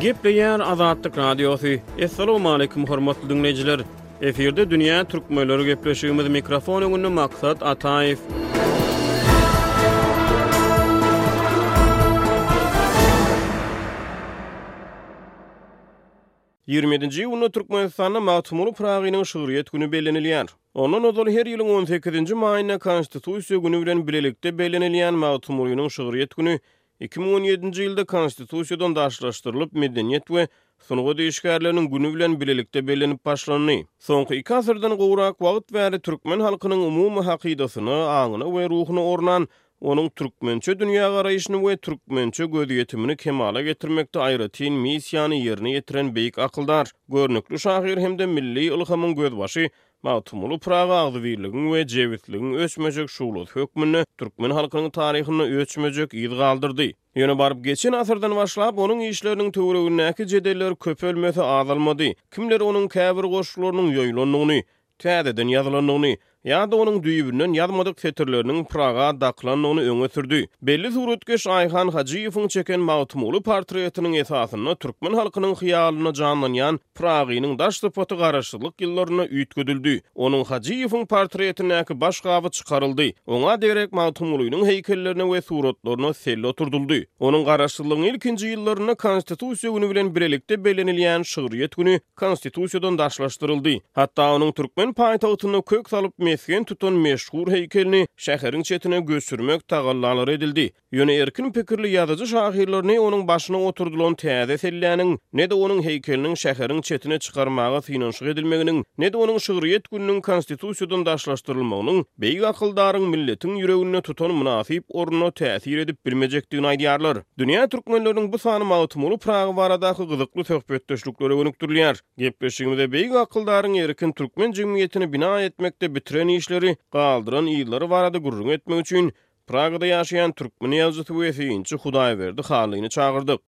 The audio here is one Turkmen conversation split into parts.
Gepleýär Azatlyk Radiosy. Assalamualaikum hormatly dinleýjiler. Efirde dünýä türkmenleri gepleşigimiz mikrofon öňünde Maksat Ataýew. Ýigrimi ýedinji iýunda Türkmenistanda Magtymguly Pyragynyň şygryýet güni bellenilýär. Ondan ozal her ýylyň on sekizinji maýynda Konstitusiýa güni bilen bilelikde bellenilýän Magtymgulynyň şygryýet güni iki müň on ýedinji ýylda Konstitusiýadan daşlaşdyrylyp Medeniýet we sungat işgärleriniň güni bilen bilelikde bellenip başlandy. Soňky iki asyrdan gowrak wagt bäri türkmen halkynyň umumy hakydasyna, aňyna we ruhuna ornan onuň türkmençe dünýägaraýşyny we türkmençe gözýetimini kemala getirmekde aýratyn missiýany ýerine ýetiren beýik akyldar, görnükli şahyr hem-de milli ylhamyň gözbaşy Magtymguly Pyragy agzybirligiň we jebisligiň öçmejek şuglasy hökmünde türkmen halkynyň taryhynda öçmejek yz galdyrdy. Ýöne baryp geçen asyrdan başlap onuň işleriniň töweregindäki jedeller köpelmese azalmady. Kimler onuň käbir goşgularynyň ýoýulandygyny, täzeden ýazylandygyny ýa-da onuň düýbünden ýazmadyk setirleriniň Praga dakylandygyny öňe sürdi. Belli suratkeş Aýhan Hajyýewiň çeken Magtymguly portretiniň esasynda türkmen halkynyň hyýalynda janlanýan Pragynyň daş sypaty Garaşsyzlyk ýyllarynda üýtgedildi. Onuň, Hajyýewiň, portretindäki baş gaby çykaryldy. Oňa degerek Magtymgulynyň heýkellerine we suratlaryna selle oturdyldy. Onuň Garaşsyzlygyň ilkinji ýyllarynda Konstitusiýa güni bilen birlikde bellenilýän Şygryýet güni Konstitusiýadan daşlaşdyryldy. Hatda onuň türkmen paýtagtyna kök salyp mesgen tutan meşhur heýkelini şäheriň çetine göçürmek tagallalary edildi. Ýöne erkin pikirli ýazyjy-şahyrlar ne onuň başyna oturdylan täze selläniň, ne-de onuň heýkeliniň şäheriň çetine çykarmaga synanyşyk edilmeginiň, ne-de onuň şygryýet gününiň Konstitusiýadan daşlaşdyrylmagynyň beýik akyldaryň milletiň ýüreginde tutan mynasyp ornuna täsir edip bilmejekdigini aýdýarlar. Dünýä türkmenleriniň bu sany Magtymguly Pyragy baradaky gyzykly söhbetdeşliklere gönükdirilýär. Gepleşigimize beýik akyldaryň erkin türkmen jemgyýetini bina etmekde bitiren işleri, galdyran yzlary barada gürrüň etmek üçin Pragada ýaşaýan türkmen ýazyjysy we synçy Hudaýberdi Hallyny çagyrdyk.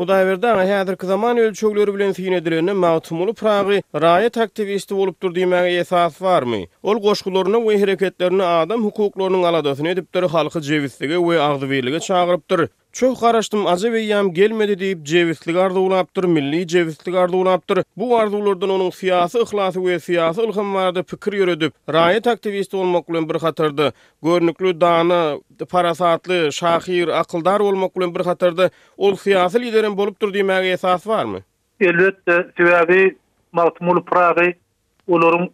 Hudaýberdi aga häzirki zaman ölçegleri bilen syn edilende Magtymguly Pyragy raýat aktiwisti bolupdyr diýmäge esas barmy? Ol goşgularynda we hereketlerinde adam hukuklarynyň aladasyny edipdir, halky jebislige we agzybirlige çagyrypdyr. Çoh garaşdym, ajap eýýam gelmedi diýip, jebisligi arzuwlapdyr, milli jebisligi arzuwlapdyr. Bu arzuwlardan onuň syýasy yhlasy we syýasy ylhamy barada pikir ýöredip, raýat aktiwisti bolmak bilen bir hatarda, görnükli dana, parasatly, şahyr, akyldar bolmak bilen bir hatarda, Ol syýasy liderem bolupdyr diýmäge esas barmy? Elbetde, sebäbi Magtymguly Pyragy olaryň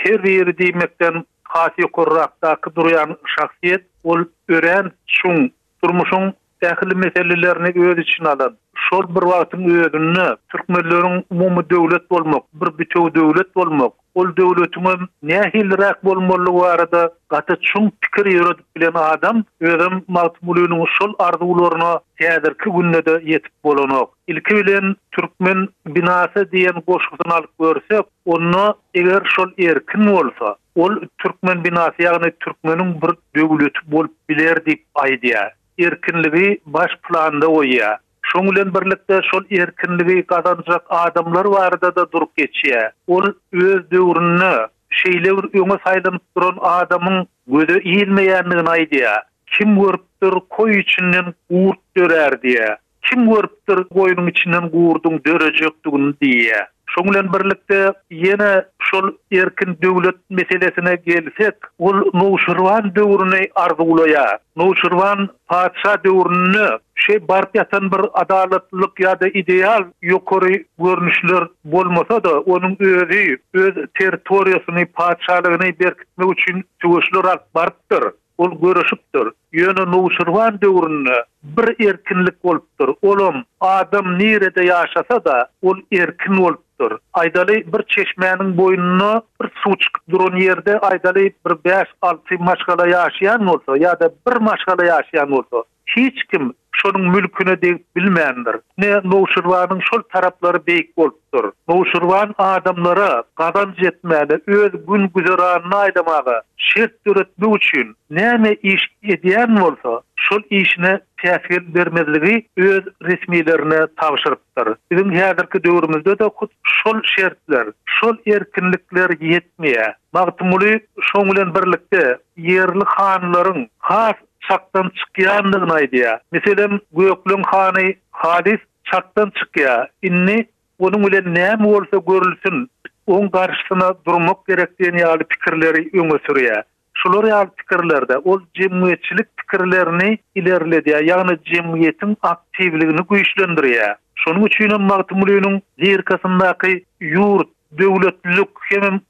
her biri diýmekden has ýokarrakdaky durýan şahsyýet. Ol örän çuň, durmuşyň ähli meselelerini öz içine alan, şol bir wagtyň özünde türkmenleriň umumy döwlet bolmak, bir bitew döwlet bolmak, Ol döwletiňem nähiliräk bolmalydygy barada gaty çuň pikir ýöredip bilen adam, özem Magtymgulynyň şol arzuwlaryna häzirki günde-de ýetip bolanok. Ilki bilen Türkmen binasy diýen goşgusyny alyp görsek, onda eger şol erkin bolsa, ol Türkmen binasy, ýagny türkmeniň bir döwleti bolup biler diýip aýdýar. Erkinligi baş planda goýýar. Şonuň bilen birlikde şol erkinligi gazanjak adamlar barada-da durup geçýär. Ol öz döwründe şeýle bir öňe saýlanyp duran adamyň göze ilmeýändigini aýdýar. Kim görüpdir, koý içinden gurt dörär diýýär. Kim görüpdir, goýnuň içinden gurduň dörejekdigini diýýär. Şoň bilen birlikde, ýene şol erkin döwlet meselesine gelsek, ol nowşirwan döwrüni arzuwlaýar. Nowşirwan patyşa döwründe şeý baryp ýatan bir adalatlylyk ýa-da ideal ýokary görnüşler bolmasa-da, onuň özi öz territoriýasyny, patyşalygyny berkitmek üçin söweşler alyp barypdyr. Ol göreşipdir. Ýöne Nuşirwan döwründe bir erkinlik bolupdyr, olam, adam nirede ýaşasa-da, ol erkin bolupdyr. Aýdaly, bir çeşmäniň boýnuna bir suw çykyp duran ýerde, aýdaly, bir bäş-alty maşgala ýaşaýan bolsa ýa-da bir maşgala ýaşaýan bolsa, Hiç kim şonuň mülküne degip bilmändir. Ine, Nowşirwanyň şol taraplary beýik bolupdyr. Nowşirwan adamlara gazanç etmäne, öz gün-güzeranyny aýlamaga şert döretmek üçin näme iş edýän bolsa, şol işine päsgel bermezligi öz resmilerine tabşyrypdyr. Biziň häzirki döwrümizde-de hut şol şertler, şol erkinlikler ýetmeýär. Magtymguly şoň bilen birlikde ýerli hanlaryň has çakdan çykýandygyny aýdýar. Meselem, Gökleň hany halys çakdan çykýar. Indi onuň bilen näme bolsa görülsin, oň garşysyna durmak gerek diýen ýaly pikirleri öňe sürýär. Şular ýaly pikirlerde ol jemgyýetçilik pikirlerini ilerledýär, ýagny jemgyýetiň aktiwligini güýçlendirýär. Şonuň üçinem Magtymgulynyň lirikasyndaky ýurt, döwletlilik hemem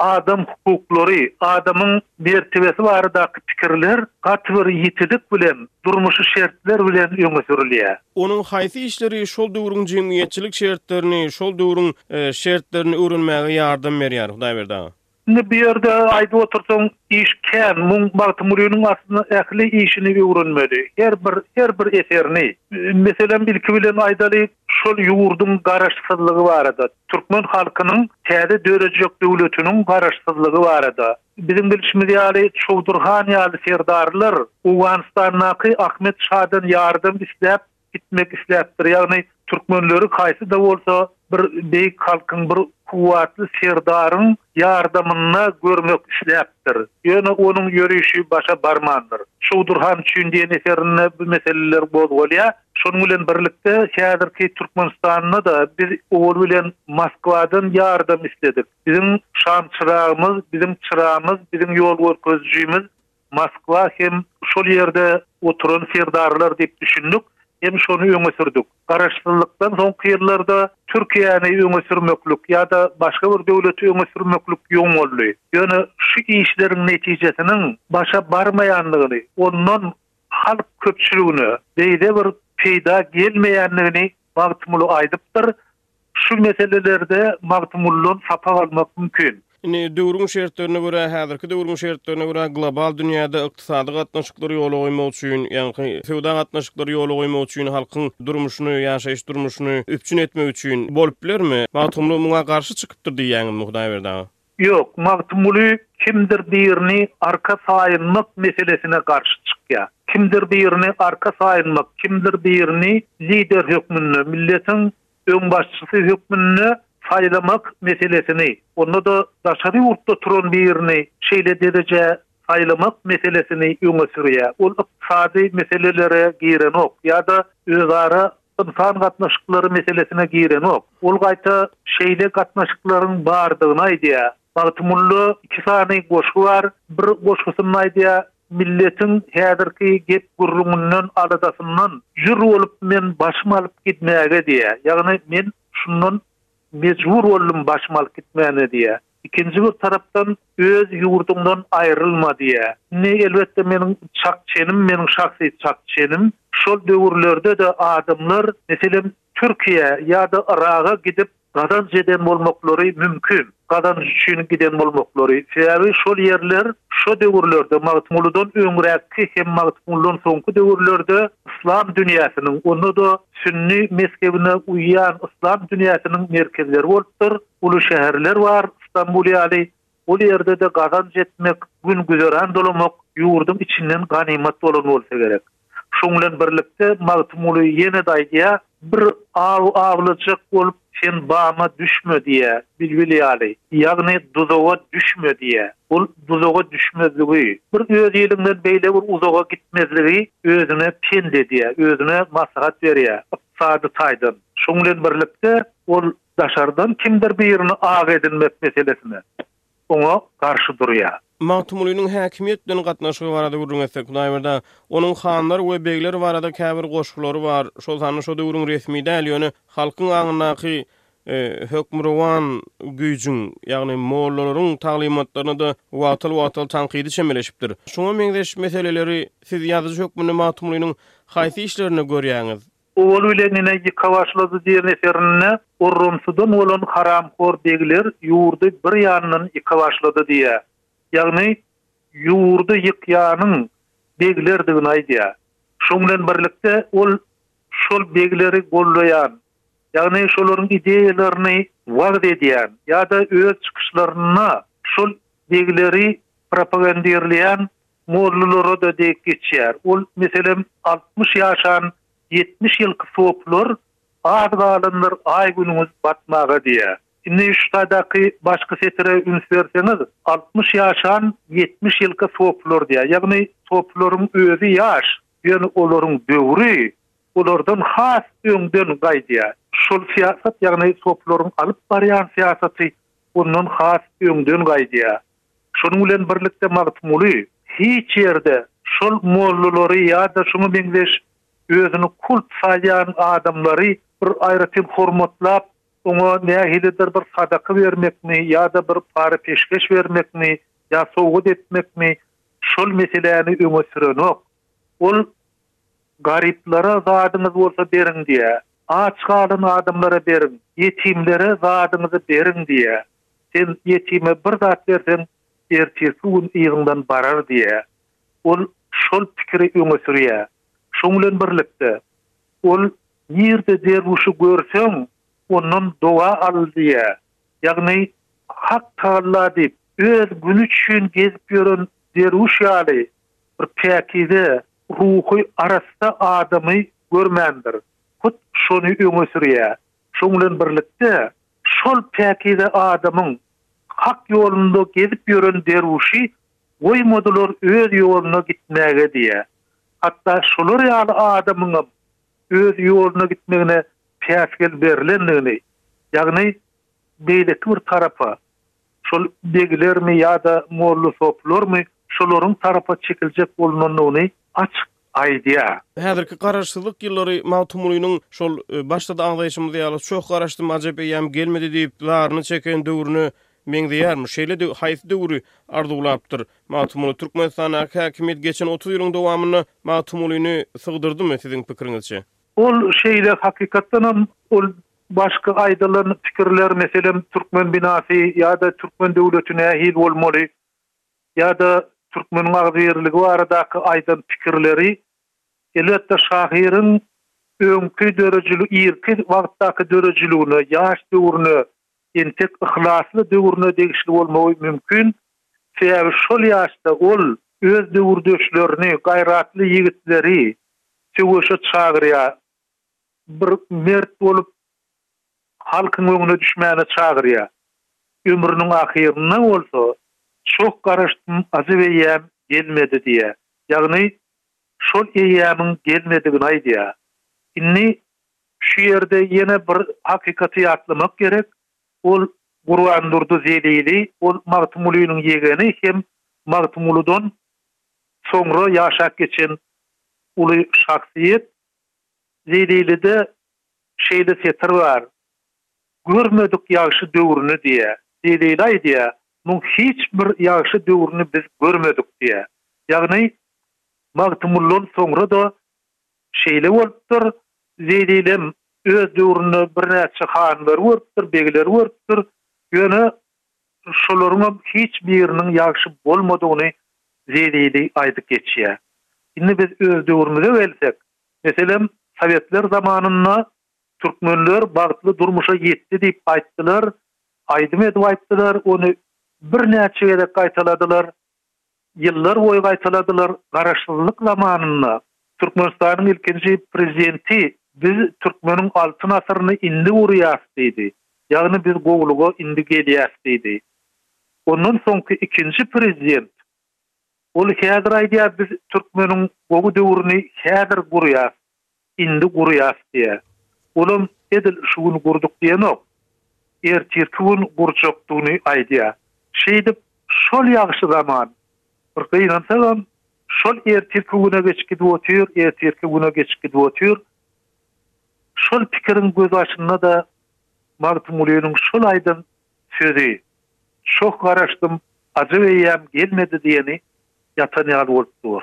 Adam hukuklary, adamyň mertebesi baradaky pikirler gaty bir ýitilik bilen, durmuşy şertler bilen öňe sürülýär. Onuň haýsy işleri şol döwrüň jemgyýetçilik şertlerini, şol döwrüň şertlerini öwrenmäge ýardam berýär, Hudaýberdi aga? Indi bu ýerde aýdyp otursaň iş kän. Muň Magtymgulynyň aslynda ähli işini öwrenmeli. Her bir, her bir eserini. Meselem, ilki bilen aýdaly, şol ýurduň garaşsyzlygy barada. Türkmen halkynyň täze dörejek döwletiniň Garaşsyzlygy barada. Biziň bilşimiz ýaly, Çowdur han ýaly serdarlar Owganystandaky Ahmet şadan ýardam isläp gitmek isläpdir, ýagny türkmenleri haýsy-da bolsa bir beýik halkyň, bir kuwwatly serdaryň ýardamynda görmek isläpdir. Ýöne onuň ýörüşi başa barmandyr. Çowdur han üçin diýen eserinde bu meseleler gozgalýar. Şonuň bilen birlikde, häzirki Türkmenistanda-da biz owal bilen Moskwadan ýardam isledik. Biziň şamçyragymyz, biziň çyramyz, biziň ýol görkezijimiz Moskwa hem şol ýerde oturan serdarlar diýip düşündik hem şony öňe sürdük. Garaşsyzlykdan soňky ýyllarda Türkiýäni öňe sürmeklik ýa-da başga bir döwleti öňe sürmeklik ýoň boldy. Ýöne şu işleriň netijesiniň başa barmaýandygyny, ondan halk köpçüligine beýle bir peýda gelmeýändigini Magtymguly aýdypdyr. Şu meselelerde Magtymgulydan sapak almak mümkin. Indi döwrüň şertlerine görä, häzirki döwrüň şertlerine görä global dünýäde ykdysady gatnaşyklary ýola goýmak üçin, ýaňky söwda gatnaşyklary ýola goýmak üçin halkyň durmuşyny, ýaşaýyş durmuşyny üpjün etmek üçin bolup bilermi? Magtymguly muňa garşy çykypdyr diýýäňizmi Hudaýberdi aga? Ýok, Magtymguly kimdir birini arka saýynmak meselesine garşy çykýar. Kimdir birini arka saýynmak, kimdir birini lider hökmünde, milletiň öňbaşçysy hökmünde saýlamak meselesini, onda-da daşary ýurtda turan birini şeýle derejä saýlamak meselesini öňe sürýär. Ol ykdysady meselelere girenok ýa-da özara ynsan gatnaşyklary meselesine girenok. Ol gaýta şeýle gatnaşyklaryň bardygyny aýdýar. Magtymgulla iki sany goşgy bar. Bir goşgusynda aýdýar, Milletiň häzirki gep-gürrüňinden, aladasyndan jür bolup men başym alyp gidmäge diýýär. Ýagny men şundan mejbur boldum başym alyp gitmäne diýýär. Ikinji bir tarapdan öz ýurduňdan aýrylma diýýä. Indi elbetde meniň çak çenim, meniň şahsy çak çenim, şol döwürlerde-de adamlar meselem Türkiýä ýa-da Yraga gidip gazanç eden bolmaklary mümkin. Gazanç üçin giden bolmaklary. Sebäbi şol ýerler şo döwürlerde Magtymgulydan öňräkki hem Magtymgulydan soňky döwürlerde yslam dünýäsiniň, onda-da sünni mezhebine uýýan yslam dünýäsiniň merkezleri bolupdyr. uly şäherler bar, Stambul ýaly, ol ýerde-de gazanç etmek, gün-güzeran dolamak ýurduň içinden ganymat bolan bolsa gerek. Şoň bilen birlikde Magtymguly ýene-de aýdýar. Bir aw awlajak bolup sen bama düşme diýýär, bilbil ýaly, ýagny duzaga düşme diýýär. Ol duzaga düşmezligi, bir öz iliňden beýle bir uzaga gitmezligi özüňe pent edýär, özüňe maslahat berýär, ykdysady taýdan. Şoň bilen birlikde ol Daşardan kimdir birini ak edinmek meselesine oňa garşy durýar. Magtymgulynyň häkimiýet bilen gatnaşygy barada gürrüň etsek, Hudaýberde onuň hanlar we begler barada käbir goşgulary bar. Şol sanda şo döwrüň resmi däl, ýöne halkyň aňyndaky hökmürowan güýjüň, ýagny mollalaryň taglymatlaryna-da wagtal-wagtal tankydy çemeleşipdir. Şuňa meňzeş meseleleri siz ýazyjy hökmünde Magtymgulynyň haýsy işlerinde görýäňiz? Owaly bilen ine ýyka başlady diýen eserinde Horramsudan bolan haramhor begler ýurdy bir ýandan ýyka başlady diýýär. Ýagny, ýurdy ýykýanyň beglerdigini aýdýar. Şoň bilen birlikde ol şol begleri goldaýan, ýagny şolaryň ideýalaryny wagyz edýän ýa-da öz çykyşlarynda şol begleri propagandirleýän Mollalara-da dek geçýär. Ol, meselem, altmyş ýaşan ýetmiş ýylky soplar, Az galandyr aý-günüňiz batmaga diýýär. Indi şu taýdaky başky setire üns berseňiz, altmyş ýaşan ýetmiş ýylky soplar diýýär. Ýagny, soplaryň özi ýaş, ýöne olaryň döwri olardan has öňden gaýdýar. Şol syýasat, ýagny soplaryň alyp barýan syýasaty ondan has öňden gaýdýar. Şonuň bilen birlikde Magtymguly hiç ýerde şol mollalary ýa-da şuňa meňzeş özüni kult saýýan adamlary bir aýratyn hormatlap, oňa nähilidir bir sadaka bermekmi ýa-da bir para-peşgeş bermekmi ýa sowgat etmekmi şol meseläni öňe sürenok. Ol Garyplara zadyňyz bolsa beriň diýýär. Aç galan adamlara beriň, ýetimlere zadyňyzy beriň diýýär. Sen ýetime bir zat berseň, ertirki gün yzyňdan barar diýýär. Ol şol pikiri öňe sürýär. Şoň bilen birlikde, ol Nirde derwüşi görseň, ondan doga al diýýär. Ýagny, Hak tagalla diýip, öz güni üçin gezip ýören derwüş ýaly bir päkize, ruhy arassa adamy görmändir. Hut şony öňe sürýär. Şoň bilen birlikde, Şol päkize adamyň Hak ýolunda gezip ýören derwüşi goýmadylar öz ýoluna gitmäge diýýär. Hatda şular ýaly adamyňam öz ýoluna gitmegine päsgel berlendigini, ýagny beýleki bir tarapa, şol beglermi ýa-da mollasopylarmy şolaryň tarapa çekiljek bolunandygyny açyk aýdýar. Häzirki Garaşsyzlyk ýyllary Magtymgulynyň şol başda-da agzaýşymyz ýaly Çoh garaşdym, ajep eýýäm gelmedi diýip, zaryny çeken döwrüne meňzeýärmi? Şeýle-de haýsy döwri arzuwlapdyr? Magtymguly Türkmenistandaky häkimiýet geçen otuz ýylyň dowamynda Magtymgulyny sygdyrdymy, siziň pikiriňizçe? Ol şeýle hakykatdanam ol Başky aýdylan pikirler meselem türkmen binasy ýa-da türkmen döwleti nähili bolmaly ýa-da türkmeniň agzybirligi baradaky aýdan pikirleri elbetde şahyryň öňki döredijili irki wagtdaky döredijiligine ýaş döwrüne entek yhlasly döwrüne degişli bolmagy mümkin sebäbi şol ýaşda ol öz döwürdeşlerini gaýratly ýigitleri söweşe çagyrýar. bir mert bolup, halkyň öňüne düşmäne çagyrýar. Ömrüniň ahyrynda bolsa, Çoh garaşdym, ajap eýýäm gelmedi diýýär. Ýagny, şol eýýämiň gelmedigini aýdýar. Indi şu ýerde ýene bir hakykaty ýatlamak gerek, ol Gurbandurdy Zelili, ol Magtymgulynyň ýegeni hem Magtymgulydan soňra ýaşap geçen uly şahsyýet. Zelilide şeýle setir bar, Görmedik ýagşy döwrüni diýýär. Zelil aýdýar, Muň hiç bir ýagşy döwrüni biz görmedik diýýär. Ýagny, Magtymguldan soňra-da şeýle bolupdyr. Zelilem öz döwründe birnäçe hanlary görüpdir, begleri görüpdir. Ýöne Şolaryňam hiç biriniň ýagşy bolmadygyny Zelili aýdyp geçýär. Indi biz öz döwrümize gelsek, meselem, sowetler zamanynda türkmenler bagtly durmuşa ýetdi diýip aýtdylar, aýdym edip aýtdylar, ony birnäçe gezek gaýtaladylar. ýyllar boýy gaýtaladylar, Garaşsyzlyk zamanynda Türkmenistanyň ilkinji Prezidenti Biz türkmeniň Altyn asyryny indi gurýas diýdi, ýagny biz gowulyga indi gelýäs diýdi. Ondan soňky ikinji Prezident Ol häzir aýdýar biz türkmeniň gowy döwrüni häzir gurýas. Indi gurýas diýýä. Olam edil şu gün gurduk diýenok. Ertirki gün gurjakdygyny aýdýa. Şeýdip, şol ýagşy zaman. Bir gynansagam, şol ertirki güne geçip gidip otyr, ertirki güne geçip gidip otyr. Şol pikiriň gözbaşynda-da Magtymgulynyň şol aýdan sözi, Çoh garaşdym, ajap eýýäm gelmedi diýeni ýatan ýaly bolup dur.